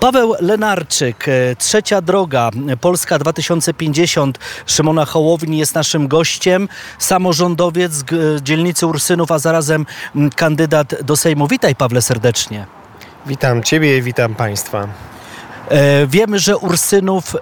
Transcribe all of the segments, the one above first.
Paweł Lenarczyk, e, Trzecia Droga, Polska 2050. Szymona Hołowni jest naszym gościem, samorządowiec z dzielnicy Ursynów, a zarazem kandydat do Sejmu. Witaj Pawle serdecznie. Witam Ciebie, witam Państwa. E, wiemy, że Ursynów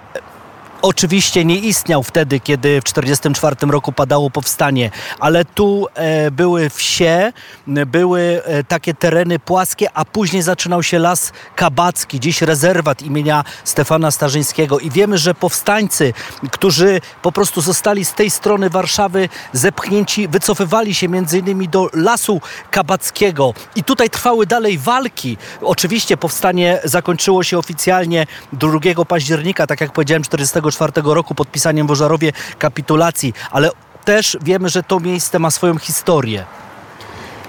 oczywiście nie istniał wtedy, kiedy w 1944 roku padało powstanie, ale tu e, były wsie, były e, takie tereny płaskie, a później zaczynał się las kabacki, dziś rezerwat imienia Stefana Starzyńskiego i wiemy, że powstańcy, którzy po prostu zostali z tej strony Warszawy zepchnięci, wycofywali się między innymi do lasu kabackiego i tutaj trwały dalej walki. Oczywiście powstanie zakończyło się oficjalnie 2 października, tak jak powiedziałem, 40 1944 roku podpisaniem w Ożarowie kapitulacji, ale też wiemy, że to miejsce ma swoją historię.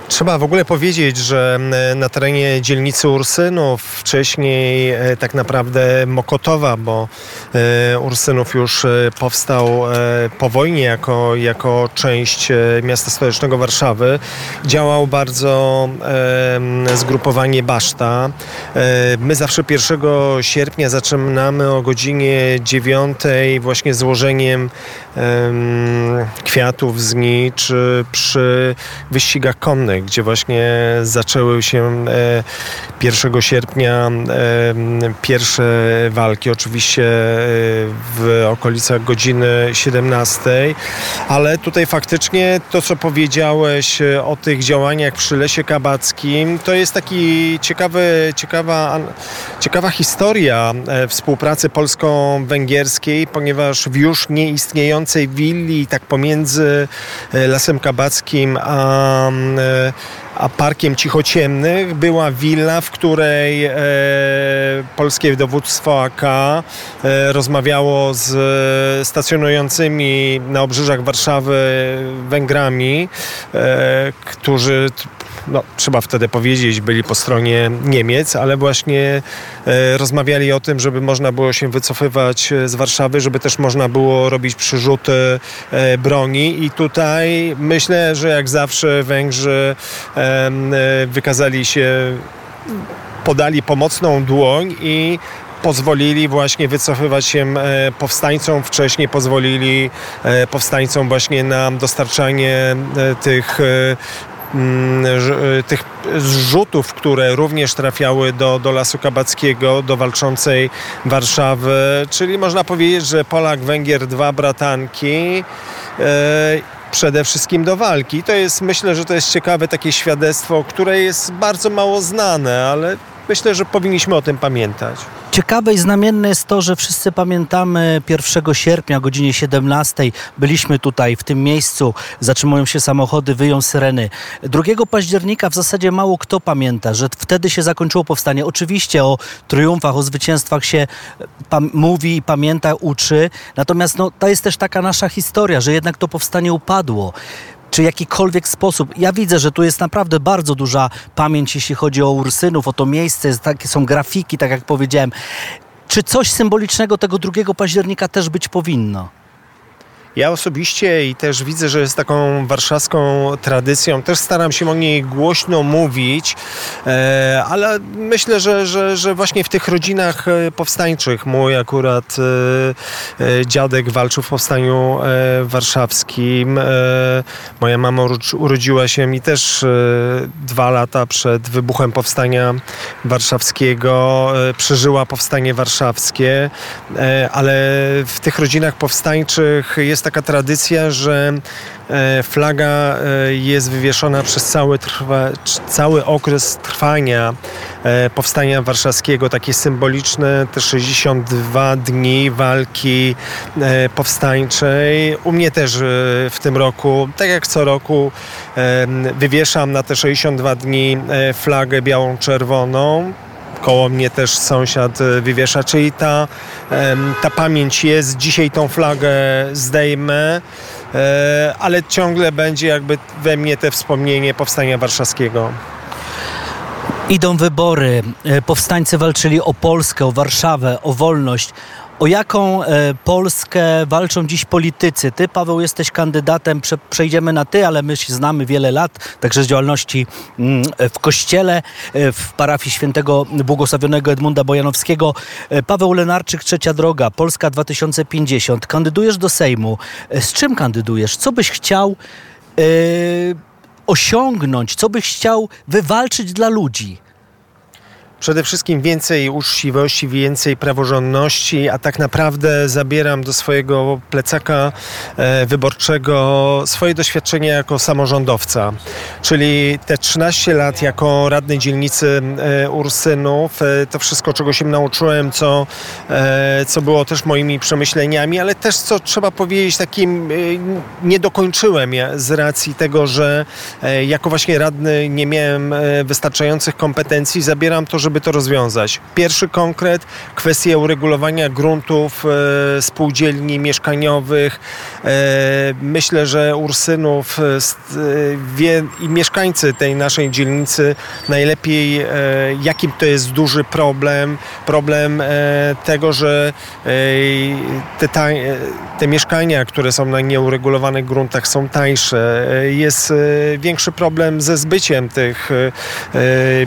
Trzeba w ogóle powiedzieć, że na terenie dzielnicy Ursynów, wcześniej e, tak naprawdę Mokotowa, bo e, Ursynów już e, powstał po wojnie jako, jako część miasta stołecznego Warszawy, działał bardzo zgrupowanie Baszta. My zawsze 1 sierpnia zaczynamy o godzinie 9 właśnie złożeniem kwiatów z czy przy wyścigach konnych gdzie właśnie zaczęły się 1 e, sierpnia e, pierwsze walki, oczywiście e, w okolicach godziny 17, ale tutaj faktycznie to, co powiedziałeś o tych działaniach przy Lesie Kabackim, to jest taki ciekawy, ciekawa, ciekawa historia współpracy polsko-węgierskiej, ponieważ w już nieistniejącej willi, tak pomiędzy Lasem Kabackim a a parkiem cichociemnych była willa, w której e, polskie dowództwo AK e, rozmawiało z stacjonującymi na obrzeżach Warszawy Węgrami, e, którzy no, trzeba wtedy powiedzieć, byli po stronie Niemiec, ale właśnie e, rozmawiali o tym, żeby można było się wycofywać z Warszawy, żeby też można było robić przyrzuty e, broni. I tutaj myślę, że jak zawsze Węgrzy e, wykazali się podali pomocną dłoń i pozwolili właśnie wycofywać się powstańcom, wcześniej pozwolili powstańcom właśnie na dostarczanie tych Mm, tych zrzutów, które również trafiały do, do Lasu Kabackiego, do walczącej Warszawy, czyli można powiedzieć, że Polak, Węgier, dwa bratanki e, przede wszystkim do walki. To jest, myślę, że to jest ciekawe takie świadectwo, które jest bardzo mało znane, ale myślę, że powinniśmy o tym pamiętać. Ciekawe i znamienne jest to, że wszyscy pamiętamy 1 sierpnia o godzinie 17. Byliśmy tutaj w tym miejscu, zatrzymują się samochody, wyją syreny. 2 października w zasadzie mało kto pamięta, że wtedy się zakończyło powstanie. Oczywiście o triumfach, o zwycięstwach się mówi, pamięta, uczy. Natomiast no, to jest też taka nasza historia, że jednak to powstanie upadło czy jakikolwiek sposób. Ja widzę, że tu jest naprawdę bardzo duża pamięć, jeśli chodzi o Ursynów, o to miejsce, takie są grafiki, tak jak powiedziałem. Czy coś symbolicznego tego 2 października też być powinno? Ja osobiście i też widzę, że jest taką warszawską tradycją, też staram się o niej głośno mówić, e, ale myślę, że, że, że właśnie w tych rodzinach e, powstańczych, mój akurat e, dziadek walczył w powstaniu warszawskim, moja mama urodziła się mi też dwa lata przed wybuchem powstania warszawskiego, przeżyła powstanie warszawskie, ale w tych rodzinach powstańczych jest taka tradycja, że e, flaga e, jest wywieszona przez cały, trwa, cały okres trwania e, powstania warszawskiego, takie symboliczne te 62 dni walki powstańczej. U mnie też w tym roku, tak jak co roku, wywieszam na te 62 dni flagę białą, czerwoną koło mnie też sąsiad e, wywiesza, czyli ta, ta pamięć jest. Dzisiaj tą flagę zdejmę, e, ale ciągle będzie jakby we mnie te wspomnienie Powstania Warszawskiego. Idą wybory. E, powstańcy walczyli o Polskę, o Warszawę, o wolność. O jaką e, Polskę walczą dziś politycy? Ty, Paweł, jesteś kandydatem, Prze przejdziemy na ty, ale my się znamy wiele lat, także z działalności mm, w kościele, e, w parafii świętego błogosławionego Edmunda Bojanowskiego. E, Paweł Lenarczyk, Trzecia Droga, Polska 2050. Kandydujesz do Sejmu. Z czym kandydujesz? Co byś chciał osiągnąć? Co byś chciał wywalczyć dla ludzi? Przede wszystkim więcej uczciwości, więcej praworządności, a tak naprawdę zabieram do swojego plecaka e, wyborczego swoje doświadczenie jako samorządowca. Czyli te 13 lat jako radny dzielnicy e, Ursynów, e, to wszystko, czego się nauczyłem, co, co było też moimi przemyśleniami, ale też, co trzeba powiedzieć, takim nie dokończyłem z racji tego, że jako właśnie radny nie miałem wystarczających kompetencji, zabieram to, że żeby to rozwiązać. Pierwszy konkret, kwestia uregulowania gruntów e, spółdzielni mieszkaniowych. E, myślę, że Ursynów e, wie, i mieszkańcy tej naszej dzielnicy najlepiej, jakim to jest duży problem. Problem tego, że te, te mieszkania, które są na nieuregulowanych gruntach są tańsze. Jest większy problem ze zbyciem tych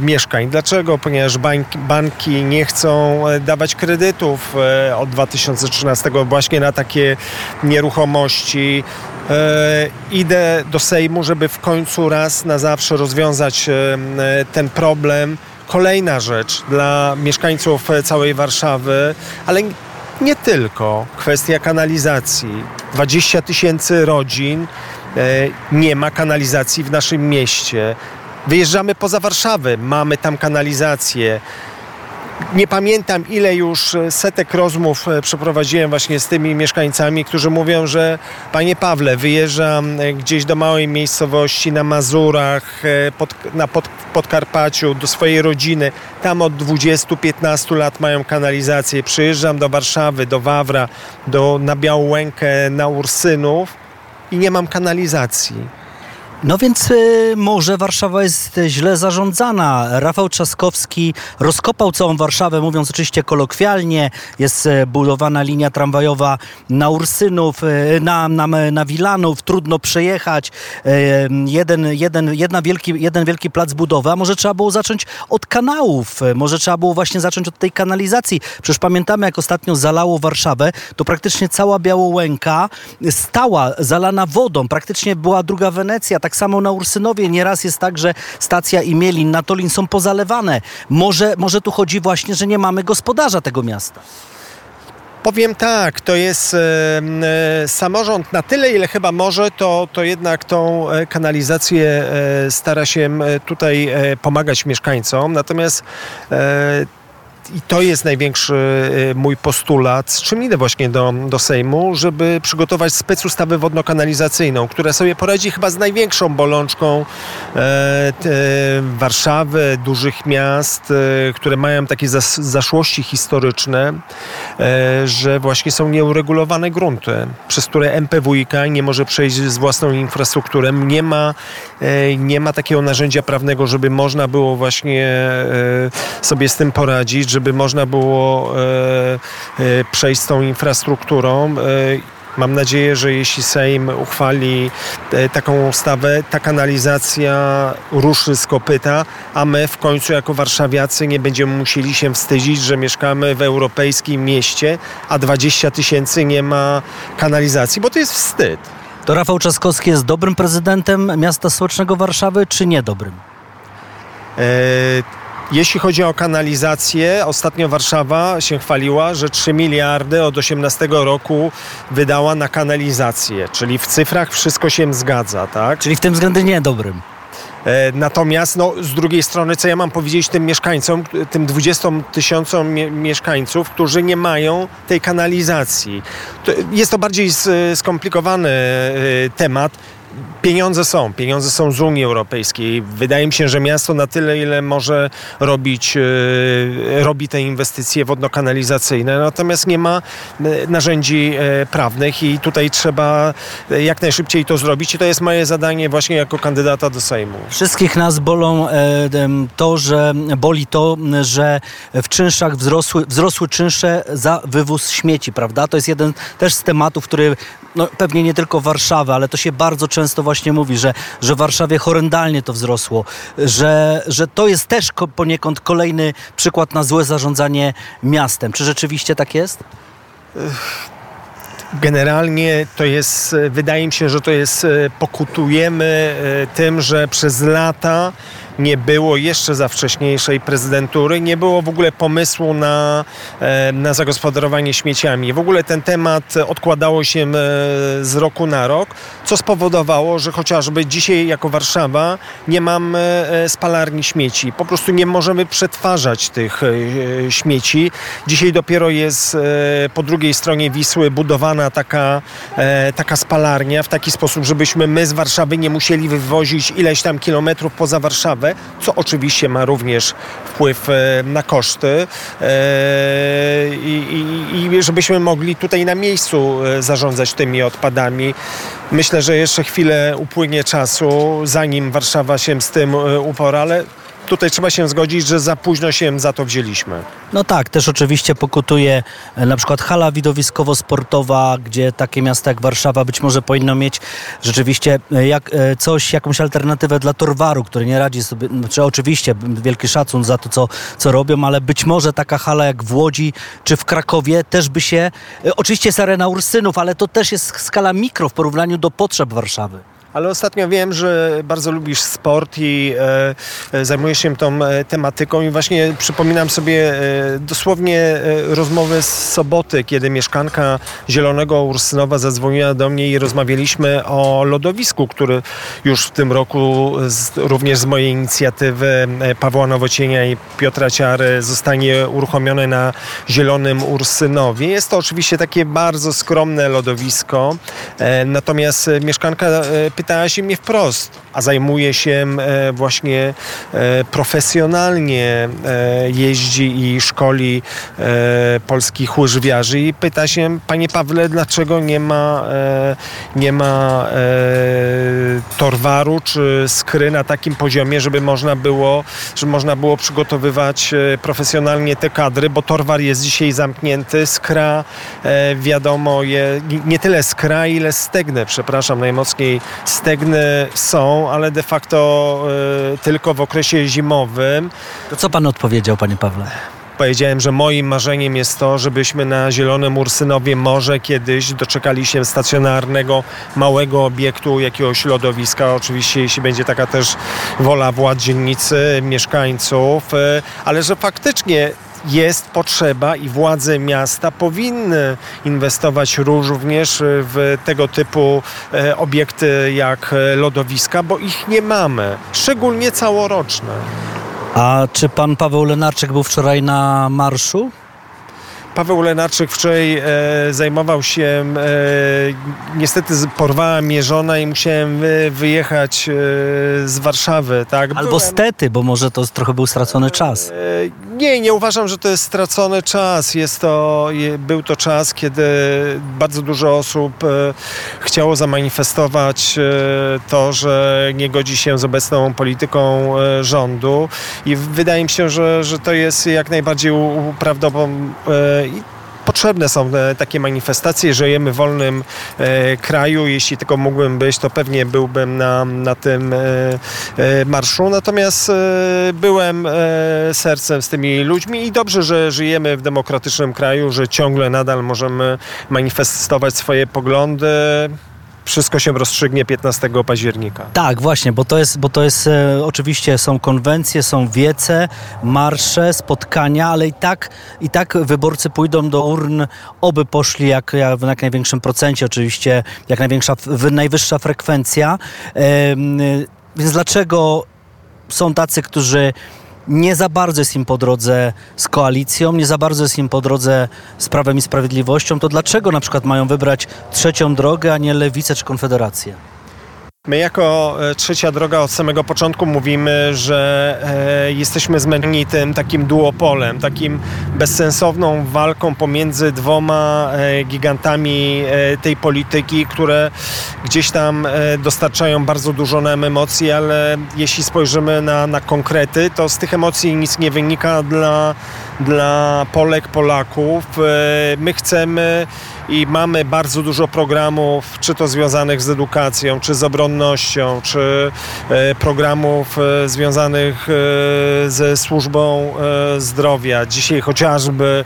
mieszkań. Dlaczego? Ponieważ banki, banki nie chcą e, dawać kredytów e, od 2013 właśnie na takie nieruchomości. E, idę do Sejmu, żeby w końcu raz na zawsze rozwiązać ten problem. Kolejna rzecz dla mieszkańców całej Warszawy, ale nie tylko. Kwestia kanalizacji. 20 tysięcy rodzin nie ma kanalizacji w naszym mieście. Wyjeżdżamy poza Warszawę, mamy tam kanalizację. Nie pamiętam, ile już e, setek rozmów e, przeprowadziłem właśnie z tymi mieszkańcami, którzy mówią, że panie Pawle, wyjeżdżam e, gdzieś do małej miejscowości na Mazurach, pod, na pod, Podkarpaciu, do swojej rodziny. Tam od 20-15 lat mają kanalizację. Przyjeżdżam do Warszawy, do Wawra, do, na Białękę, na Ursynów i nie mam kanalizacji. No więc y, może Warszawa jest źle zarządzana. Rafał Trzaskowski rozkopał całą Warszawę, mówiąc oczywiście kolokwialnie. Jest y, budowana linia tramwajowa na Ursynów, y, na, na, na Wilanów, trudno przejechać. Y, jeden, jeden, jedna wielki, jeden wielki plac budowy, a może trzeba było zacząć od kanałów, może trzeba było właśnie zacząć od tej kanalizacji. Przecież pamiętamy, jak ostatnio zalało Warszawę, to praktycznie cała Białołęka stała zalana wodą. Praktycznie była druga Wenecja, tak tak samo na Ursynowie nieraz jest tak, że stacja i Mielin, Natolin są pozalewane. Może, może tu chodzi właśnie, że nie mamy gospodarza tego miasta. Powiem tak, to jest e, samorząd na tyle, ile chyba może, to, to jednak tą e, kanalizację e, stara się tutaj e, pomagać mieszkańcom. Natomiast e, i to jest największy y, mój postulat, z czym idę właśnie do, do Sejmu, żeby przygotować specustawę wodno-kanalizacyjną, która sobie poradzi chyba z największą bolączką e, e, Warszawy, dużych miast, e, które mają takie zas, zaszłości historyczne, e, że właśnie są nieuregulowane grunty, przez które MPWiK nie może przejść z własną infrastrukturą, nie ma, e, nie ma takiego narzędzia prawnego, żeby można było właśnie e, sobie z tym poradzić, żeby można było e, e, przejść z tą infrastrukturą. E, mam nadzieję, że jeśli Sejm uchwali taką ustawę, ta kanalizacja ruszy z kopyta, a my w końcu jako warszawiacy nie będziemy musieli się wstydzić, że mieszkamy w europejskim mieście, a 20 tysięcy nie ma kanalizacji, bo to jest wstyd. To Rafał Trzaskowski jest dobrym prezydentem miasta stołecznego Warszawy, czy niedobrym? Jeśli chodzi o kanalizację, ostatnio Warszawa się chwaliła, że 3 miliardy od 18 roku wydała na kanalizację, czyli w cyfrach wszystko się zgadza, tak? Czyli w tym względzie niedobrym. E, natomiast no, z drugiej strony, co ja mam powiedzieć tym mieszkańcom, tym 20 tysiącom mieszkańców, którzy nie mają tej kanalizacji. To jest to bardziej skomplikowany e, temat pieniądze są, pieniądze są z Unii Europejskiej. Wydaje mi się, że miasto na tyle, ile może robić, e, robi te inwestycje wodno-kanalizacyjne, natomiast nie ma e, narzędzi e, prawnych i tutaj trzeba jak najszybciej to zrobić i to jest moje zadanie właśnie jako kandydata do Sejmu. Wszystkich nas bolą to, że boli to, że w czynszach wzrosły, wzrosły czynsze za wywóz śmieci, prawda? To jest jeden też z tematów, który no, pewnie nie tylko Warszawy, ale to się bardzo często właśnie mówi, że, że w Warszawie horrendalnie to wzrosło, że, że to jest też poniekąd kolejny przykład na złe zarządzanie miastem. Czy rzeczywiście tak jest? Generalnie to jest, wydaje mi się, że to jest, pokutujemy e, tym, że przez lata nie było jeszcze za wcześniejszej prezydentury, nie było w ogóle pomysłu na, e, na zagospodarowanie śmieciami. W ogóle ten temat odkładało się e, z roku na rok, co spowodowało, że chociażby dzisiaj jako Warszawa nie mamy e, spalarni śmieci. Po prostu nie możemy przetwarzać tych śmieci. Dzisiaj dopiero jest po drugiej stronie Wisły budowana taka, taka spalarnia w taki sposób, żebyśmy my z Warszawy nie musieli wywozić ileś tam kilometrów poza Warszawę co oczywiście ma również wpływ e, na koszty e, i, i, żebyśmy mogli tutaj na miejscu e, zarządzać tymi odpadami. Myślę, że jeszcze chwilę upłynie czasu, zanim Warszawa się z tym upora, ale tutaj trzeba się zgodzić, że za późno się za to wzięliśmy. No tak, też oczywiście pokutuje e, na przykład hala widowiskowo-sportowa, gdzie takie miasta jak Warszawa być może powinno mieć rzeczywiście e, jak, e, coś, jakąś alternatywę dla Torwaru, który nie radzi sobie, znaczy oczywiście wielki szacun za to, co, co robią, ale być może taka hala jak w Łodzi czy w Krakowie też by się, oczywiście jest arena Ursynów, ale to też jest skala mikro w porównaniu do potrzeb Warszawy. Ale ostatnio wiem, że bardzo lubisz sport i e, e, zajmujesz się tą e, tematyką i właśnie przypominam sobie e, dosłownie e, rozmowę z soboty, kiedy mieszkanka Zielonego Ursynowa zadzwoniła do mnie i rozmawialiśmy o lodowisku, który już w tym roku z, również z mojej inicjatywy e, Pawła Nowocienia i Piotra Ciary zostanie uruchomione na Zielonym Ursynowie. Jest to oczywiście takie bardzo skromne lodowisko, natomiast mieszkanka pytała się mnie wprost, a zajmuje się e, właśnie e, profesjonalnie, e, jeździ i szkoli polskich łyżwiarzy i pyta się, panie Pawle, dlaczego nie ma, nie ma torwaru czy skry na takim poziomie, żeby można było, żeby można było przygotowywać profesjonalnie te kadry, bo torwar jest dzisiaj zamknięty, skra wiadomo, je, nie tyle skra, ile stegnę, przepraszam najmocniej stegny są, ale de facto y, tylko w okresie zimowym. To co pan odpowiedział, panie Pawle? Powiedziałem, że moim marzeniem jest to, żebyśmy na Zielonym Ursynowie może kiedyś doczekali się stacjonarnego, małego obiektu, jakiegoś lodowiska. Oczywiście, jeśli będzie taka też wola władz dzielnicy, mieszkańców, y, ale że faktycznie jest potrzeba i władze miasta powinny inwestować również w tego typu e, obiekty jak e, lodowiska, bo ich nie mamy, szczególnie całoroczne. A czy pan Paweł Lenarczyk był wczoraj na marszu? Paweł Lenarczyk wczoraj e, zajmował się, e, niestety porwała mnie żona i musiałem wy, wyjechać e, z Warszawy. Tak? Albo Byłem, stety, bo może to trochę był stracony czas. E, nie, nie uważam, że to jest stracony czas. Jest to, był to czas, kiedy bardzo dużo osób e, chciało zamanifestować e, to, że nie godzi się z obecną polityką rządu i wydaje mi się, że, że to jest jak najbardziej prawdopodobne potrzebne są e, takie manifestacje. Żyjemy w wolnym e, kraju. Jeśli tylko mógłbym być, to pewnie byłbym na, na tym e, marszu. Natomiast byłem sercem z tymi ludźmi i dobrze, że żyjemy w demokratycznym kraju, że ciągle nadal możemy manifestować swoje poglądy wszystko się rozstrzygnie 15 października. Tak, właśnie, bo to jest, bo to jest e, oczywiście są konwencje, są wiece, marsze, spotkania, ale i tak, i tak wyborcy pójdą do urn, oby poszli jak, jak w jak największym procencie, oczywiście jak największa, najwyższa frekwencja. E, więc dlaczego są tacy, którzy nie za bardzo jest im po drodze z koalicją, nie za bardzo jest im po drodze z Prawem i Sprawiedliwością, to dlaczego na przykład mają wybrać trzecią drogę, a nie Lewicę czy Konfederację? My jako e, Trzecia Droga od samego początku mówimy, że e, jesteśmy zmęczeni tym takim duopolem, takim bezsensowną walką pomiędzy dwoma e, gigantami tej polityki, które gdzieś tam dostarczają bardzo dużo nam emocji, ale jeśli spojrzymy na, na konkrety, to z tych emocji nic nie wynika dla, dla Polek, Polaków. E, my chcemy i mamy bardzo dużo programów, czy to związanych z edukacją, czy z obronnością, czy e, programów e, związanych ze służbą zdrowia. Dzisiaj chociażby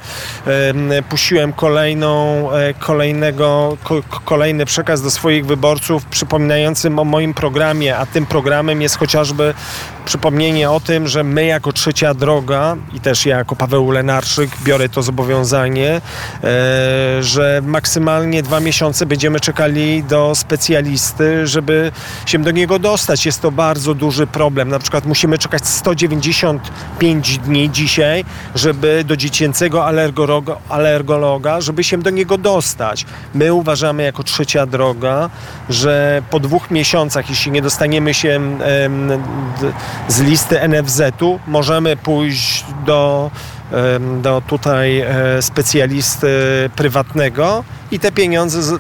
puściłem kolejną, kolejnego, kolejny przekaz do swoich wyborców przypominającym o moim programie, a tym programem jest chociażby przypomnienie o tym, że my jako trzecia droga i też ja jako Paweł Lenarszyk biorę to zobowiązanie, że maksymalnie dwa miesiące będziemy czekali do specjalisty, żeby się do niego dostać. Jest to bardzo duży problem. Na przykład musimy czekać 195 dni dzisiaj, żeby do dziecięcego alergologa, alergologa żeby się do niego dostać. My uważamy jako trzecia droga, że po dwóch miesiącach, jeśli nie dostaniemy się z listy NFZ-u, możemy pójść do do tutaj e, specjalisty prywatnego i te pieniądze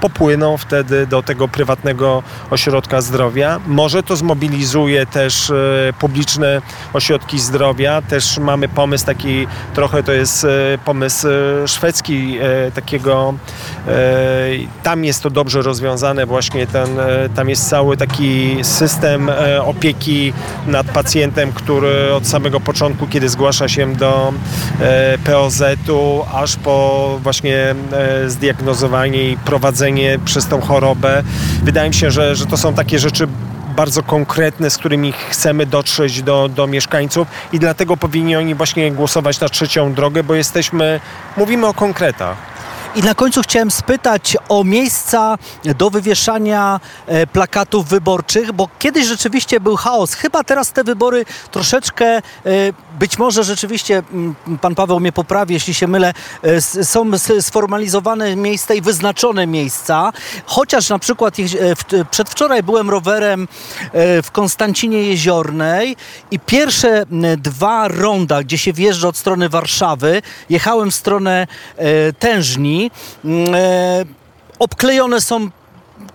popłyną wtedy do tego prywatnego ośrodka zdrowia. Może to zmobilizuje też e, publiczne ośrodki zdrowia. Też mamy pomysł taki, trochę to jest e, pomysł e, szwedzki, takiego, tam jest to dobrze rozwiązane właśnie, ten, tam jest cały taki system opieki nad pacjentem, który od samego początku, kiedy zgłasza się do POZ-u, aż po właśnie zdiagnozowanie i prowadzenie przez tą chorobę. Wydaje mi się, że, że to są takie rzeczy bardzo konkretne, z którymi chcemy dotrzeć do, do mieszkańców i dlatego powinni oni właśnie głosować na trzecią drogę, bo jesteśmy, mówimy o konkretach. I na końcu chciałem spytać o miejsca do wywieszania e, plakatów wyborczych, bo kiedyś rzeczywiście był chaos. Chyba teraz te wybory troszeczkę, e, być może rzeczywiście, pan Paweł mnie poprawi, jeśli się mylę, e, są sformalizowane miejsca i wyznaczone miejsca. Chociaż na przykład przedwczoraj byłem rowerem w Konstancinie Jeziornej i pierwsze dwa ronda, gdzie się wjeżdża od strony Warszawy, jechałem w stronę Tężni, Mm, obklejone są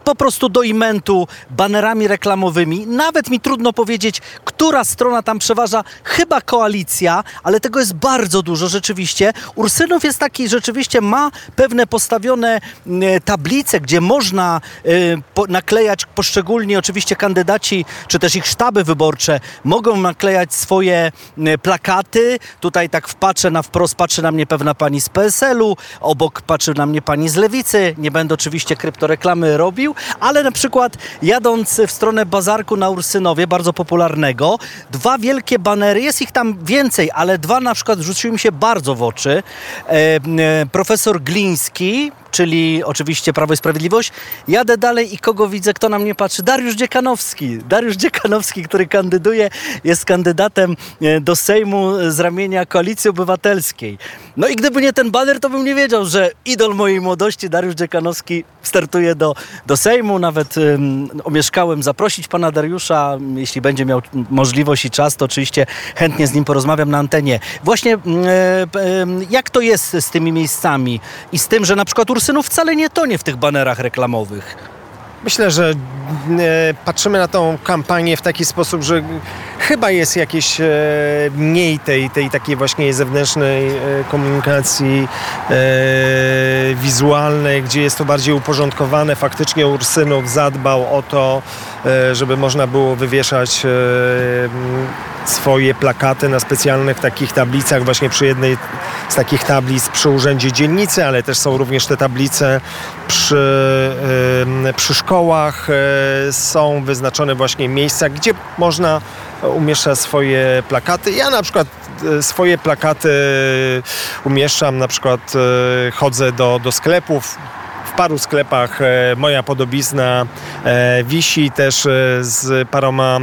po prostu do imentu banerami reklamowymi. Nawet mi trudno powiedzieć, która strona tam przeważa. Chyba koalicja, ale tego jest bardzo dużo rzeczywiście. Ursynów jest taki, rzeczywiście ma pewne postawione mm, tablice, gdzie można po, naklejać poszczególni oczywiście kandydaci, czy też ich sztaby wyborcze mogą naklejać swoje y, plakaty. Tutaj tak wpatrzę na wprost, patrzy na mnie pewna pani z PSL-u, obok patrzy na mnie pani z Lewicy. Nie będę oczywiście kryptoreklamy robił, ale na przykład jadąc w stronę bazarku na Ursynowie, bardzo popularnego, dwa wielkie banery, jest ich tam więcej, ale dwa na przykład rzuciły mi się bardzo w oczy. E, e, profesor Gliński, czyli oczywiście Prawo i Sprawiedliwość. Jadę dalej i kogo widzę, kto na mnie patrzy? Dariusz Dziekanowski. Dariusz Dziekanowski, który kandyduje, jest kandydatem e, do Sejmu z ramienia Koalicji Obywatelskiej. No i gdyby nie ten baner, to bym nie wiedział, że idol mojej młodości, Dariusz Dziekanowski, startuje do, do Sejmu. Nawet um, omieszkałem zaprosić pana Dariusza. Jeśli będzie miał możliwość i czas, to oczywiście chętnie z nim porozmawiam na antenie. Właśnie e, e, jak to jest z tymi miejscami i z tym, że na przykład Urs synów wcale nie tonie w tych banerach reklamowych. Myślę, że e, patrzymy na tą kampanię w taki sposób, że chyba jest jakieś e, mniej tej, tej takiej właśnie zewnętrznej e, komunikacji wizualnej, gdzie jest to bardziej uporządkowane. Faktycznie Ursynów zadbał o to, żeby można było wywieszać swoje plakaty na specjalnych takich tablicach, właśnie przy jednej z takich tablic przy Urzędzie Dzielnicy, ale też są również te tablice przy, przy szkołach. E, są wyznaczone właśnie miejsca, gdzie można umieszczać swoje plakaty. Ja na przykład e, swoje plakaty umieszczam, na przykład e, chodzę do, do sklepów, paru sklepach e, moja podobizna e, wisi też e, z paroma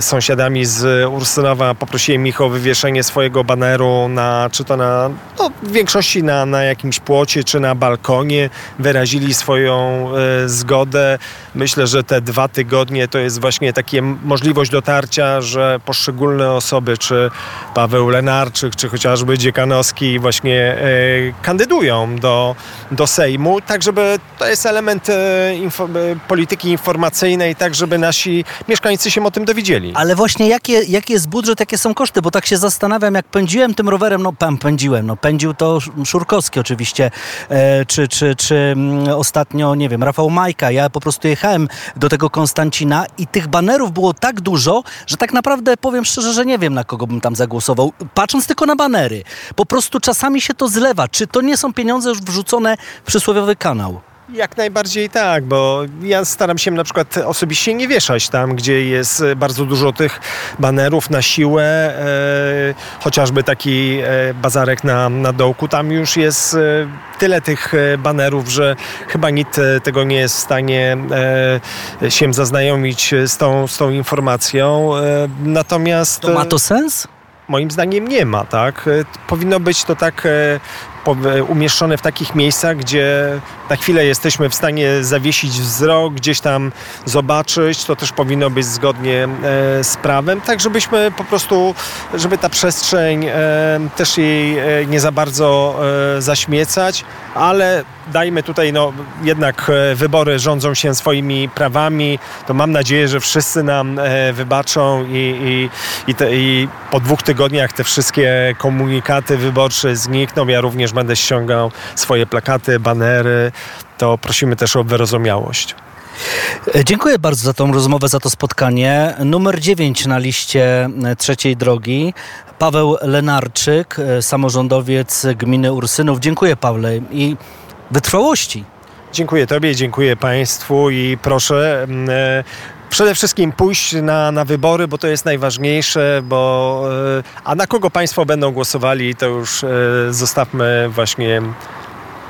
sąsiadami z Ursynowa. Poprosiłem ich o wywieszenie swojego baneru na, czy to na no, w większości na, na jakimś płocie czy na balkonie wyrazili swoją zgodę. Myślę, że te dwa tygodnie to jest właśnie takie możliwość dotarcia, że poszczególne osoby, czy Paweł Lenarczyk, czy chociażby Dziekanowski właśnie kandydują do, do Sejmu, tak żeby to jest element e, info, e, polityki informacyjnej, tak żeby nasi mieszkańcy się o tym dowiedzieli. Ale właśnie jakie, jaki jest budżet, jakie są koszty, bo tak się zastanawiam, jak pędziłem tym rowerem, no pan pędziłem, no pędził to Szurkowski oczywiście, e, czy, czy, czy mm, ostatnio, nie wiem, Rafał Majka, ja po prostu jechałem do tego Konstancina i tych banerów było tak dużo, że tak naprawdę powiem szczerze, że nie wiem na kogo bym tam zagłosował, patrząc tylko na banery. Po prostu czasami się to zlewa. Czy to nie są pieniądze już wrzucone w kanał? Jak najbardziej tak, bo ja staram się na przykład osobiście nie wieszać tam, gdzie jest bardzo dużo tych banerów na siłę, e, chociażby taki e, bazarek na, na dołku, tam już jest e, tyle tych e, banerów, że chyba nikt e, tego nie jest w stanie e, się zaznajomić z tą, z tą informacją. Natomiast... To ma to sens? moim zdaniem nie ma, tak? Powinno być to tak umieszczone w takich miejscach, gdzie na chwilę jesteśmy w stanie zawiesić wzrok, gdzieś tam zobaczyć. To też powinno być zgodnie e, z prawem, tak żebyśmy po prostu, żeby ta przestrzeń e, też jej e, nie za bardzo zaśmiecać, ale dajmy tutaj, no jednak wybory rządzą się swoimi prawami, to mam nadzieję, że wszyscy nam wybaczą i, i, i, te, i po dwóch tygodniach te wszystkie komunikaty wyborcze znikną. Ja również będę ściągał swoje plakaty, banery, to prosimy też o wyrozumiałość. E, dziękuję bardzo za tą rozmowę, za to spotkanie. Numer 9 na liście e, trzeciej drogi. Paweł Lenarczyk, e, samorządowiec gminy Ursynów. Dziękuję Pawle i wytrwałości. Dziękuję Tobie, dziękuję Państwu i proszę przede wszystkim pójść na, na wybory, bo to jest najważniejsze, bo a na kogo Państwo będą głosowali, to już zostawmy właśnie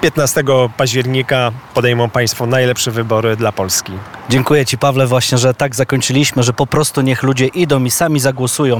15 października podejmą Państwo najlepsze wybory dla Polski. Dziękuję Ci, Pawle, właśnie, że tak zakończyliśmy, że po prostu niech ludzie idą i sami zagłosują.